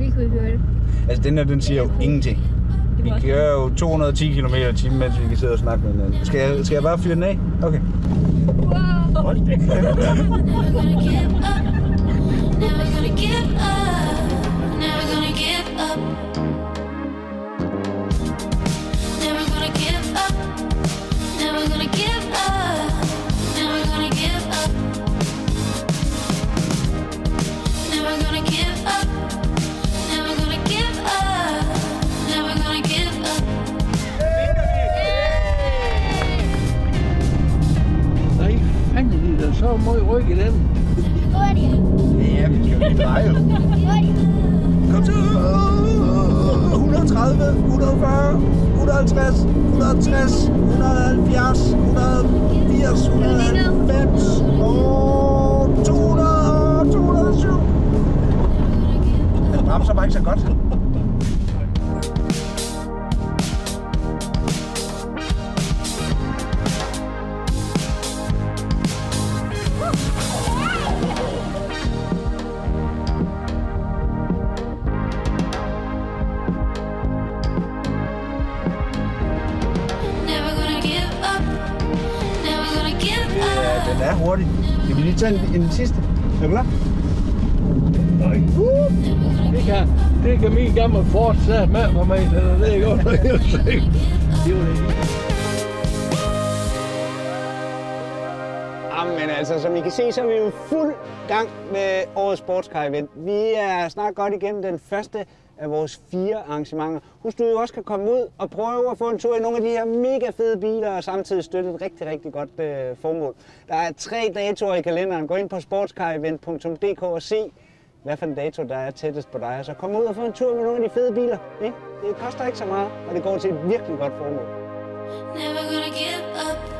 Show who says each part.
Speaker 1: Vi kunne høre det.
Speaker 2: Altså, den her, den siger jo ingenting. Vi kører jo 210 km i timen, mens vi kan sidde og snakke med hinanden. Skal jeg, skal jeg bare fyre den af? Okay.
Speaker 1: Wow.
Speaker 2: Hold det.
Speaker 3: Så meget ryg i den.
Speaker 2: Ja, vi skal jo dreje. Kom så! 130, 140, 150, 160, 170, 180, 190 og 200 og 207. Den bremser bare ikke så godt. Ja, den er hurtig. Skal vi lige tage en, en sidste? Er du klar?
Speaker 3: Nej. Det kan, det kan min gamle Ford sætte med for mig, så det er godt nok helt sikkert. Det var det.
Speaker 4: Altså, som I kan se, så er vi jo fuld gang med årets Sportscar Event. Vi er snart godt igennem den første af vores fire arrangementer. Husk, du også kan komme ud og prøve at få en tur i nogle af de her mega fede biler, og samtidig støtte et rigtig, rigtig godt øh, formål. Der er tre datoer i kalenderen. Gå ind på sportscarevent.dk og se, hvad for en dato, der er tættest på dig. Og så kom ud og få en tur med nogle af de fede biler. Ikke? Det koster ikke så meget, og det går til et virkelig godt formål.
Speaker 5: Never gonna give up.